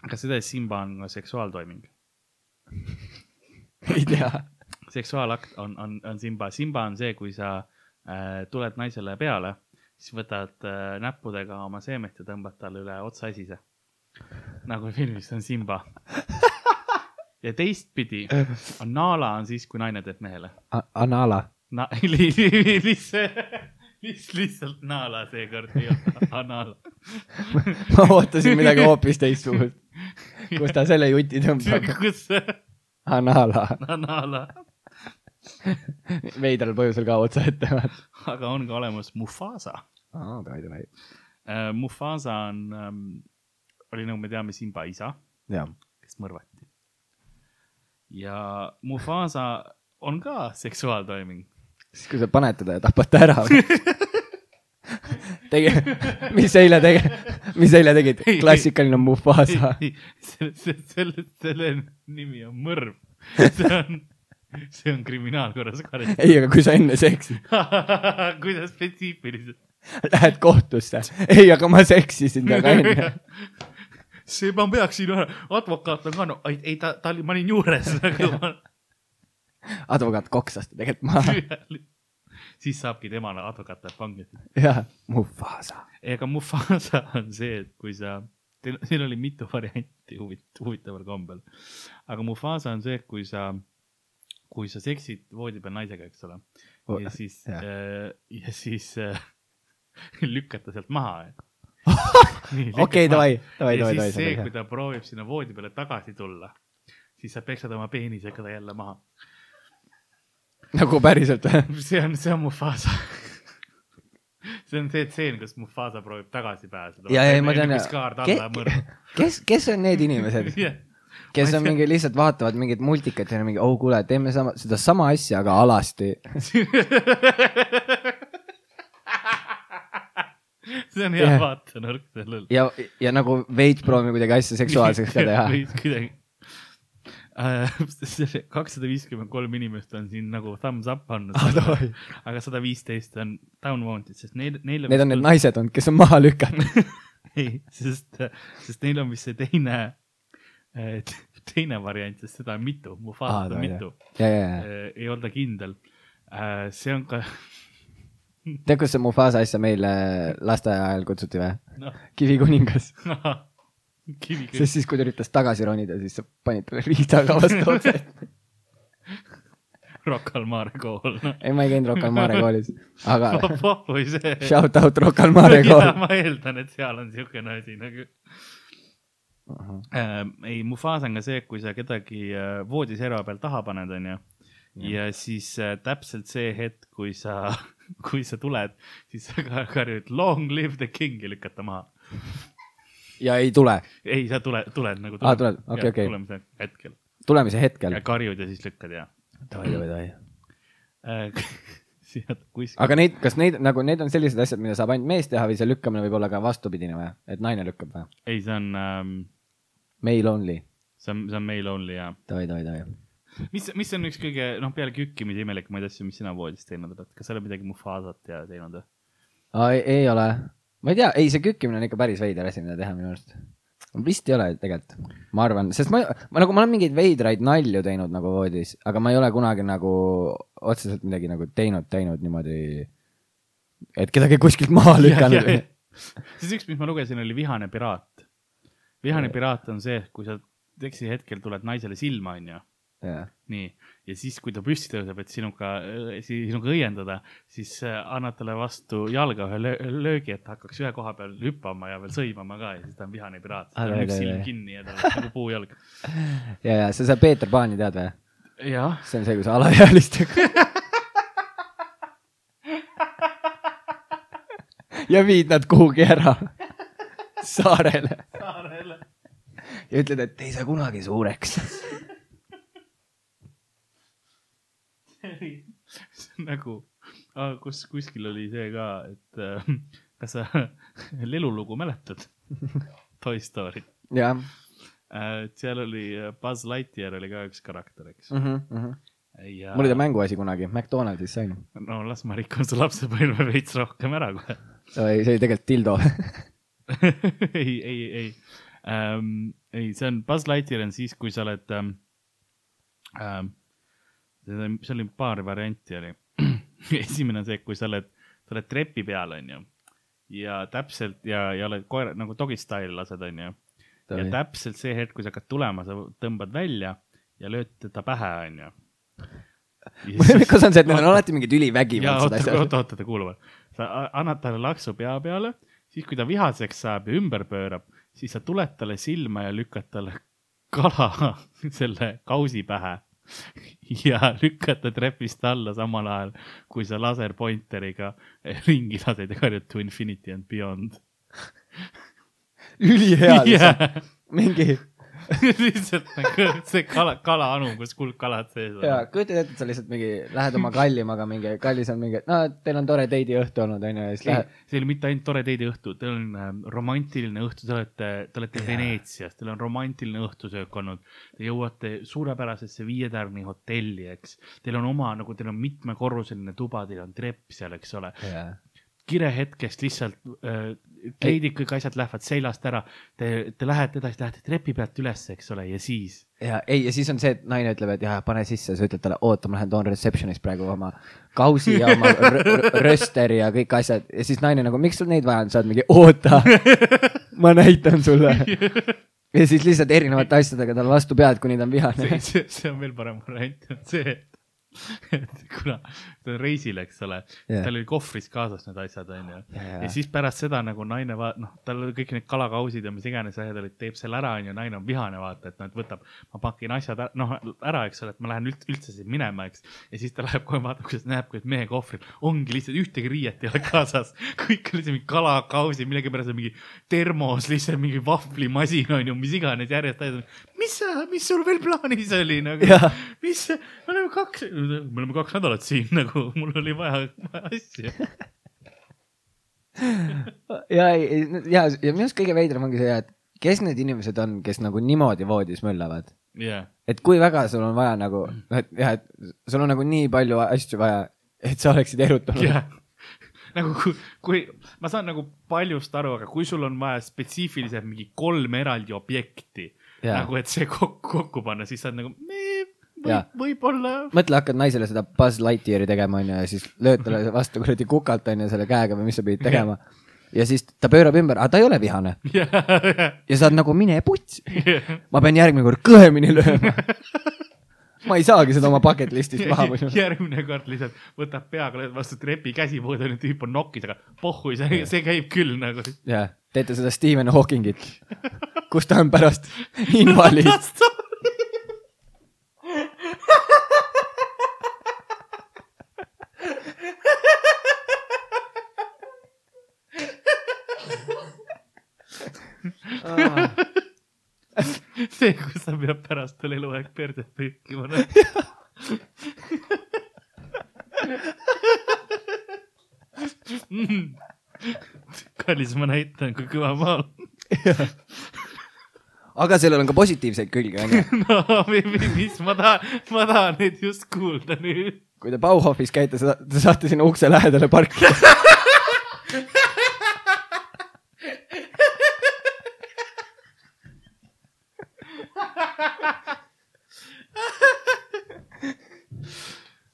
kas sa tead, Simba on seksuaaltoiming? ei tea. seksuaalakt on, on, on Simba, Simba on see, kui sa äh, tuled naisele peale, siis võtad äh, näppudega oma seemet ja tõmbad talle üle otsaesise. nagu filmis on Simba. ja teistpidi on Nala on siis, kui naine teeb mehele. Anala. Na-, lihtsalt, lihtsalt Nala seekord ei ole Anala. ma ootasin midagi hoopis teistsugust, kus ta selle juti tõmbab. kus see Anala, Nala, veidral põhjusel ka otsa ette aga on ka olemas Mufasa aa, davai, davai. uh,. Mufasa on um,, oli nagu me teame Simba isa, kes mõrvati. ja Mufasa on ka seksuaaltoiming. siis kui sa paned teda ja tapad ta ära. tege-, mis eile tege-, mis eile tegid? klassikaline Mufasa. selle, selle, selle nimi on mõrv. see on, see on kriminaalkorras karistus. ei, aga kui sa enne seksid, kuidas spetsiifiliselt? lähed kohtusse. ei, aga ma seksisin temaga enne. see, ma peaksin, advokaat on ka, no ei, ei ta, ta oli, ma olin juures, aga advokaat koksas ta tegelikult maha. siis saabki temale advokaat läheb vangi. jah, Mufasa. Ega Mufasa on see, et kui sa, teil, teil oli mitu varianti huvit-, huvitaval kombel. aga Mufasa on see, et kui sa, kui sa seksid voodi peal naisega, eks ole. ja siis jah., ja siis äh, lükkad ta sealt maha. okei, davai, davai, ja davai, siis see, kui ta proovib sinna voodi peale tagasi tulla, siis sa peksad oma peenisega ta jälle maha. nagu päriselt või? see on, see on Mufasa. See on see tseen, kus Mufasa proovib tagasi pääseda. ja, ja ma tean, mõrv. kes, kes on need inimesed, kes on mingi lihtsalt vaatavad mingit multikat ja on mingi, oh kuule, teeme sama, sedasama asja, aga alasti. see on hea Jah. vaatenurk sellel. ja, ja nagu veits proovime kuidagi asja seksuaalseks ka teha. kuidagi. kakssada viiskümmend kolm inimest on siin nagu thumbs up andnud Ah, aga sada viisteist on down wanted, sest neil, neil Need on need naised olnud, kes on maha lükatud. ei, sest, sest neil on vist see teine, teine variant, sest seda on mitu, Aa, Mufasat on davai, mitu. ja. ei olda kindel. see on ka, tead, kus see Mufasa asja meile lasteaia ajal kutsuti või? noh, kivikuningas. sest siis, kui ta üritas tagasi ronida, siis sa panid talle riistaga vastu otse. Rocca al Mare kool, noh. ei, ma ei käinud Rocca al Mare koolis, aga või see. shout out Rocca al Mare kool. ma eeldan, et seal on siukene asi nagu äh,. ei, Mufasa on ka see, kui sa kedagi äh, voodiserva peal taha paned, onju. ja siis äh, täpselt see hetk, kui sa, kui sa tuled, siis sa ka- karjud long live the king ja lükkad ta maha. Ja ei tule, ei, sa tuled, tuled nagu. Aa, tuled, okei, okei. tulemise hetkel tulemise hetkel ja. karjud ja siis lükkad ja davai, davai, davai. äh. aga neid, kas neid nagu need on sellised asjad, mida saab ainult mees teha või see lükkamine võib olla ka vastupidine või, et naine lükkab või? ei, see on ähm,, Male only. see on, see on male only ja davai, davai, davai. mis, mis on üks kõige, noh, peale kükkimise imelikumaid asju, mis sina voodis teinud oled, kas sa oled midagi Mufasat ja teinud või? ei, ei ole, ma ei tea, ei see kükkimine on ikka päris veider asi, mida teha minu arust. vist ei ole tegelikult, ma arvan, sest ma, ma nagu, ma olen mingeid veidraid nalju teinud nagu voodis, aga ma ei ole kunagi nagu otseselt midagi nagu teinud, teinud niimoodi, et kedagi kuskilt maha lükanud. siis üks, mis ma lugesin, oli Vihane piraat. vihane piraat on see, kui sa teksi hetkel tuled naisele silma, onju. nii, ja siis, kui ta püsti tõuseb, et sinuga, sinuga õiendada, siis äh, annad talle vastu jalga ühe löö- löögi, et hakkaks ühe koha peal hüppama ja veel sõimama ka ja siis ta on vihane piraat. Tal on üks silm kinni ja tal on nagu puujalg. ja, ja sa seda Peeter Paani tead või? see on see, kus alaealistega. ja viid nad kuhugi ära saarele saarele. ja ütled, et ei saa kunagi suureks. nagu, kus kuskil oli see ka, et äh, kas sa lelulugu mäletad? Toy Story. jah et seal oli äh, Buzz Lightyear oli ka üks karakter, eks. mm. -hmm. ja mul oli ta mänguasi kunagi, McDonaldsis sain. no las ma rikun su lapsepõlve veits rohkem ära kohe. ei, see oli tegelikult dildo. ei, ei, ei ähm,. ei, see on, Buzz Lightyear on siis, kui sa oled ähm,. Ähm, seal oli paar varianti oli. esimene on see, kui sa oled, sa oled trepi peal, onju. ja täpselt ja, ja oled koera nagu dog'i style lased, onju. ja täpselt see hetk, kui sa hakkad tulema, sa tõmbad välja ja lööd teda pähe, onju. kas on see, et neil on alati mingid ülivägivaldsed oota, asjad? oota, oota, kuula. sa annad talle laksu pea peale, siis kui ta vihaseks saab ja ümber pöörab, siis sa tuled talle silma ja lükkad talle kala selle kausi pähe. ja lükkad ta trepist alla samal ajal, kui sa laserpointeriga ringi lased ja karjud to infinity and beyond. ülihea lihtsalt, Yeah. mingi lihtsalt nagu see kala, kalaanu, kus kuldkalad sees on ja. kujutad ette, et sa lihtsalt mingi lähed oma kallimaga mingi, kallis on mingi, no teil on tore deidiõhtu olnud onju ja siis lähed,, see ei ole mitte ainult tore teideõhtu, teil on äh, romantiline õhtu, te olete, te olete Veneetsias, teil on romantiline õhtusöök olnud. Te jõuate suurepärasesse viietärni hotelli, eks. Teil on oma nagu, teil on mitmekorruseline tuba, teil on trepp seal, eks ole. Kirehetkest lihtsalt äh, kleidid, kõik asjad lähevad seljast ära. Te, te lähete edasi, lähete trepi pealt üles, eks ole, ja siis? Ja ei, ja siis on see, et naine ütleb, et jah, pane sisse, sa ütled talle, oota, ma lähen toon reception'ist praegu oma kausi ja oma rö- rö- rösteri ja kõik asjad. Ja siis naine nagu, miks sul neid vaja on, sa oled mingi, oota, ma näitan sulle. ja siis lihtsalt erinevate asjadega talle vastu pead, kuni ta on vihane. See, on veel parem variant, on see, kuna ta reisil, eks ole yeah., tal oli kohvris kaasas need asjad, onju. Ja siis pärast seda nagu naine va-, noh, tal oli kõik need kalakausid ja mis iganes asjad olid, teeb selle ära, onju, naine on vihane, vaata, et noh, et võtab, ma pakin asjad ära, noh ära, eks ole, et ma lähen üldse, üldse siin minema, eks. ja siis ta läheb kohe vaatab, kuidas näeb, kuidas mehe kohvril ongi lihtsalt ühtegi riiet ei ole kaasas. kõik on lihtsalt mingi kalakausid, millegipärast mingi termos, lihtsalt mingi vahvlimasin on ju, mis iganes järjest. Mis sa, mis sul veel plaanis oli nagu mis, me oleme kaks, me oleme kaks nädalat siin nagu, mul oli vaja, vaja asju. ja, ja, ja minu arust kõige veidram ongi see, et kes need inimesed on, kes nagu niimoodi voodis möllavad. jah, et kui väga sul on vaja nagu, et jah, et sul on nagu nii palju asju vaja, et sa oleksid erutunud. jah. nagu kui, kui, ma saan nagu paljust aru, aga kui sul on vaja spetsiifiliselt mingi kolm eraldi objekti Jaa. nagu, et see kokku, kokku panna, siis sa oled nagu, Jaa. võib, võib-olla. mõtle, hakkad naisele seda Buzz Lightyear'i tegema, onju, ja siis lööd talle vastu kuradi kukalt, onju, selle käega või mis sa pidid tegema. ja siis ta pöörab ümber, aga ta ei ole vihane ja sa oled nagu mine putsi. ma pean järgmine kord kõvemini lööma. ma ei saagi seda oma bucket list'ist maha muidu. järgmine kord lihtsalt võtab peaga lööd vastu trepi käsipuud, on ju, tüüp on nokis, aga pohhu, see, see käib küll nagu. jah, teete seda Stephen Hawkingit, kus ta on pärast invaliid. see, kus sa pead pärast tal eluaeg perset pühkima. kallis, ma näitan, kui kõva ma olen. Aga sellel on ka positiivseid külgi, onju. no mi- mi- mis ma tahan, ma tahan neid just kuulda nüüd. kui te Bauhofis käite, te saate sinna ukse lähedale parkida.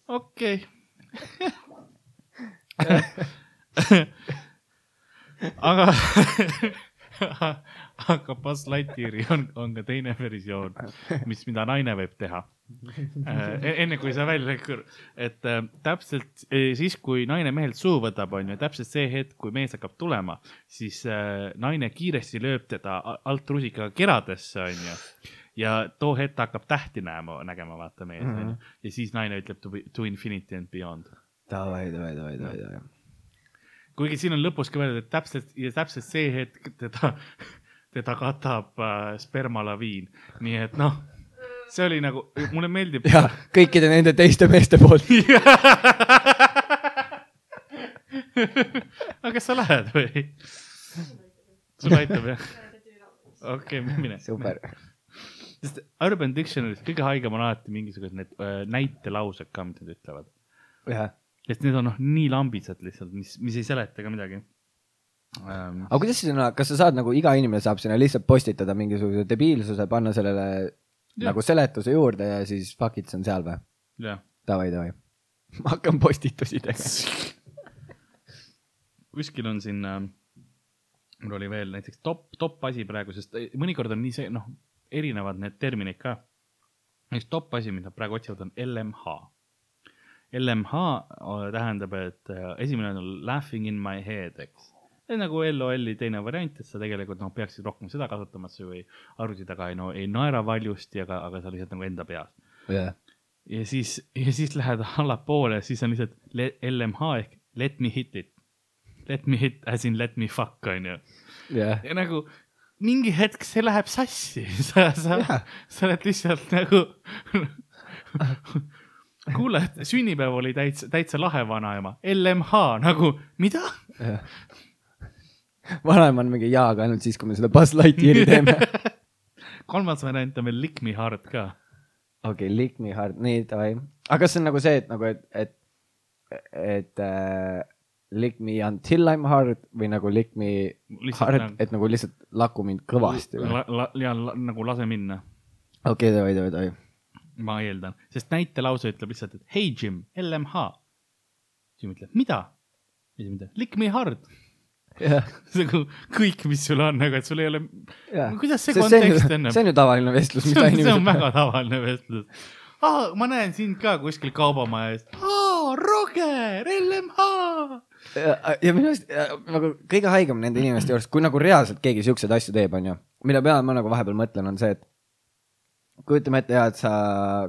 okei. aga Buzz Lightyear'i on, on ka teine versioon, mis, mida naine võib teha. enne kui sa välja et äh, täpselt eh, siis, kui naine mehelt suu võtab, on ju, täpselt see hetk, kui mees hakkab tulema, siis äh, naine kiiresti lööb teda alt rusikaga keradesse, on ju ja too hetk hakkab tähti näema, nägema, vaata mees mm, -hmm. ja siis naine ütleb to, to infinity and beyond. davai, davai, davai, davai, davai. kuigi siin on lõpus ka öeldud, et täpselt ja täpselt see hetk teda, teda katab äh, spermalaviin, nii et noh, see oli nagu, mulle meeldib. ja kõikide nende teiste meeste poolt. aga kas sa lähed või? sul aitab jah? okei okay,, mine. super. sest Urban Dictionary's kõige haigem on alati mingisugused need äh, näitelaused ka, mida nad ütlevad. jah. sest need on noh, nii lambised lihtsalt, mis, mis ei seleta ka midagi ähm,. aga kuidas on, kas sa saad nagu iga inimene saab sinna lihtsalt postitada mingisuguse debiilsuse, panna sellele Jah. nagu seletuse juurde ja siis fuck it, see on seal või? Davai, davai. ma hakkan postitusi tegema. kuskil on siin äh,, mul oli veel näiteks top, top asi praegu, sest äh, mõnikord on nii see, noh, erinevad need terminid ka. näiteks top asi, mida praegu otsivad, on LMH. LMH äh, tähendab, et äh, esimene on laughing in my head, eks. Nagu LOL-i teine variant, et sa tegelikult noh, peaksid rohkem seda kasutama, et sa ju ei arvuti taga ei no ei naera valjusti, aga, aga sa lihtsalt nagu enda peas. jah, ja siis, ja siis lähed allapoole, siis on lihtsalt LMH ehk let me hit it. Let me hit as in let me fuck on ju. jah. ja nagu mingi hetk see läheb sassi, sa, sa Jaa., sa oled lihtsalt nagu. kuule, sünnipäev oli täitsa, täitsa lahe vanaema, LMH nagu mida? Vanaema on mingi jaaga ainult siis, kui me seda Buzz Lightyeari teeme. kolmas variant on veel lick me hard ka. okei okay,, lick me hard, nii davai. aga kas see on nagu see, et nagu, et, et, et äh, lick me until I m hard või nagu lick me Lihtsalt hard nagu-, et nagu lihtsalt laku mind kõvasti või? ja la, nagu lase minna, okei, davai, davai, davai. ma eeldan, sest näitelause ütleb lihtsalt, et hei Jim, LMH. Jim ütleb, mida? ja Jim ütleb, lick me hard. nagu kõik, mis sul on, aga et sul ei ole, kuidas see see on kontekst enne see on ju tavaline vestlus, mida on, see on inimesed. väga tavaline vestlus ah,. ma näen sind ka kuskil kaubamaja ees ah,. Roger, LMH. ja, ja minu arust nagu kõige haigem nende inimeste juures, kui nagu reaalselt keegi siukseid asju teeb, onju, mille peale ma nagu vahepeal mõtlen, on see, et kujutame ette ja et sa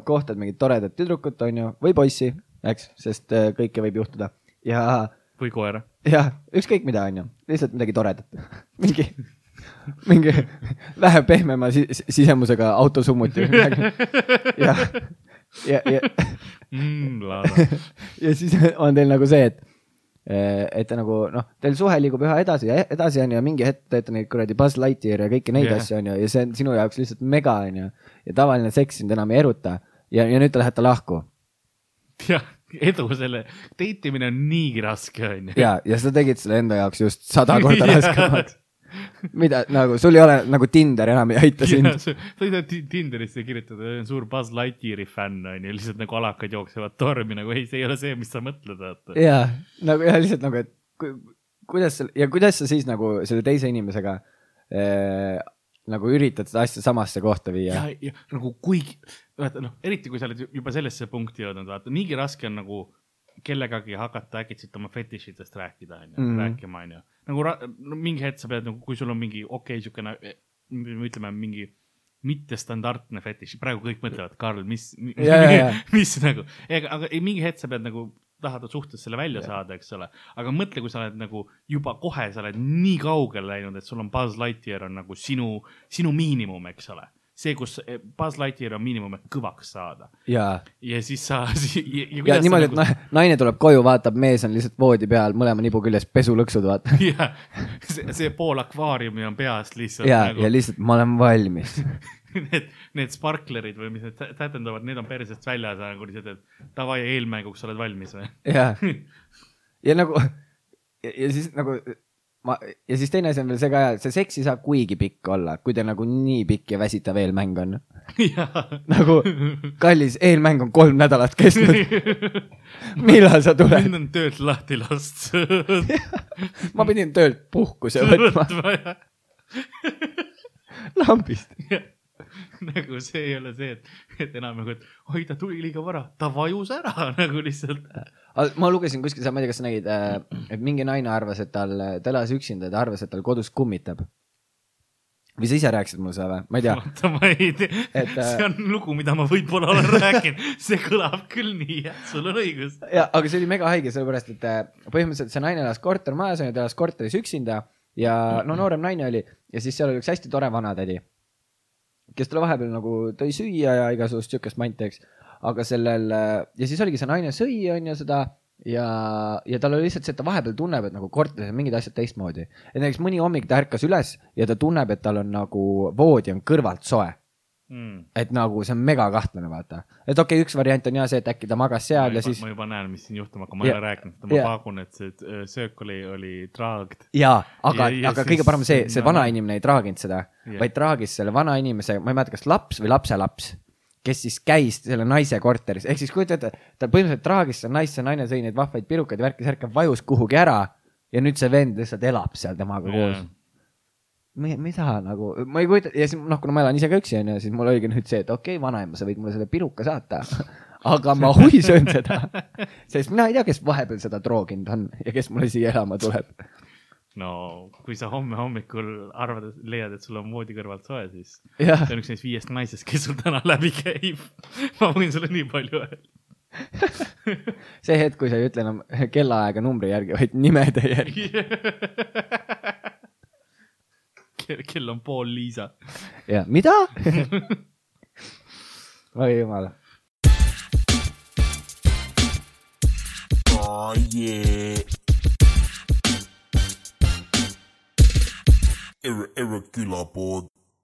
kohtad mingit toredat tüdrukut, onju, või poissi, eks, sest äh, kõike võib juhtuda ja, või koer. jah, ükskõik mida, onju, lihtsalt midagi toredat, mingi, mingi vähe pehmema si sisemusega autosummuti või midagi. Ja, ja, ja Mm, ja siis on teil nagu see, et, et te nagu noh, teil suhe liigub üha edasi ja edasi onju ja mingi hetk teete neid kuradi Buzz Lightyear'e ja kõiki neid Jah. yeah. asju onju ja see on sinu jaoks lihtsalt mega onju. ja tavaline seks sind enam ei eruta. Ja, ja nüüd te lähete lahku. Jah, edu selle, date imine on niigi raske, onju. ja, ja sa tegid selle enda jaoks just sada korda raskemaks. mida nagu sul ei ole nagu Tinder enam ei aita sind. sa ei saa Ti- Tinderisse kirjutada, olen suur Buzz Lightyeari fänn onju, lihtsalt nagu alakad jooksevad tormi nagu ei, see ei ole see, mis sa mõtled, vaata. ja nagu ja lihtsalt nagu, et ku, kuidas ja kuidas sa siis nagu selle teise inimesega äh, nagu üritad seda asja samasse kohta viia ja, ja nagu kuigi, vaata noh, eriti kui sa oled juba sellesse punkti jõudnud, vaata niigi raske on nagu kellegagi hakata äkitselt oma fetišidest rääkida, onju, Mhm. rääkima, onju. nagu no, mingi hetk sa pead nagu, kui sul on mingi okei okay,, siukene, ütleme mingi mittestandardne fetiš, praegu kõik mõtlevad, Karl, mis, ja. mis nagu, aga ei, mingi hetk sa pead nagu tahad suhtes selle välja saada, eks ole, aga mõtle, kui sa oled nagu juba kohe, sa oled nii kaugele läinud, et sul on Buzz Lightyear on nagu sinu, sinu miinimum, eks ole. see, kus eh, Buzz Lightyear on miinimum, et kõvaks saada ja, ja siis sa ja, ja, ja niimoodi, sa et naine tuleb koju, vaatab, mees on lihtsalt voodi peal mõlema nibu küljes pesulõksud, vaata. jah, see, see pool akvaariumi on peast lihtsalt ja, nagu ja lihtsalt ma olen valmis. need, need sparklerid või mis need tä- tätendavad, need on persest väljas ja nagu lihtsalt, et davai, eelmänguks oled valmis või? ja, ja nagu ja, ja siis nagu ma ja siis teine asi on veel see ka, see seks ei saa kuigi pikk olla, kui teil nagu nii pikk ja väsitav eelmäng on. nagu kallis, eelmäng on kolm nädalat kestnud. millal sa tuled? mind on töölt lahti lastud. ma pidin töölt puhkuse võtma lambist. nagu see ei ole see, et, et enam nagu, et oi, ta tuli liiga vara, ta vajus ära nagu lihtsalt. ma lugesin kuskil seal, ma ei tea, kas sa nägid, et mingi naine arvas, et tal, ta elas üksinda, ta arvas, et tal kodus kummitab. või sa ise rääkisid mulle seda või? ma ei tea. oota, ma ei tea, Et, äh, see on lugu, mida ma võib-olla olen rääkinud, see kõlab küll nii, jah, sul on õigus. ja, aga see oli mega haige, sellepärast et äh, põhimõtteliselt see naine elas kortermajas, onju, ta elas korteris üksinda ja no noorem naine oli ja siis seal oli üks hästi tore vanatädi, kes talle vahepeal nagu tõi süüa ja igasugust siukest manti, eks. aga sellel ja siis oligi see naine sõi, onju seda ja, ja tal oli lihtsalt see, et ta vahepeal tunneb, et nagu korteris on mingid asjad teistmoodi. et näiteks mõni hommik ta ärkas üles ja ta tunneb, et tal on nagu voodi on kõrvalt soe Mm. et nagu see on mega kahtlane, vaata. et okei okay,, üks variant on ja see, et äkki ta magas seal ja siis ma juba näen, mis siin juhtuma hakkab, ma ei ole rääkinud seda, ma pakun, et see äh, söök oli, oli traagd. aga Ja-, ja aga siis- kõige parem see, see no, vanainimene ei traaginud seda, vaid traagis selle vanainimese, ma ei mäleta, kas laps või lapselaps, kes siis käis selle naise korteris, ehk siis kujuta ette, ta põhimõtteliselt traagis seda naist, see naine sõi neid vahvaid pirukaid ja värki-särki, vajus kuhugi ära ja nüüd see vend lihtsalt elab seal temaga koos. Mida nagu, ma ei kujuta ja siis noh, kuna ma elan ise ka üksi onju, siis mul oligi nüüd see, et okei okay,, vanaema, sa võid mulle selle piruka saata. aga ma huvi söön seda, sest mina ei tea, kes vahepeal seda trooginud on ja kes mulle siia elama tuleb. no kui sa homme hommikul arvad, leiad, et sul on voodi kõrvalt soe, siis jah, see on üks neist viiest naisest, kes sul täna läbi käib. ma võin sulle nii palju öelda. see hetk, kui sa ei ütle enam kellaaega numbri järgi, vaid nimede järgi. kell on pool Liisa. ja mida? oi jumal. Oh yeah. Ir- irregular board.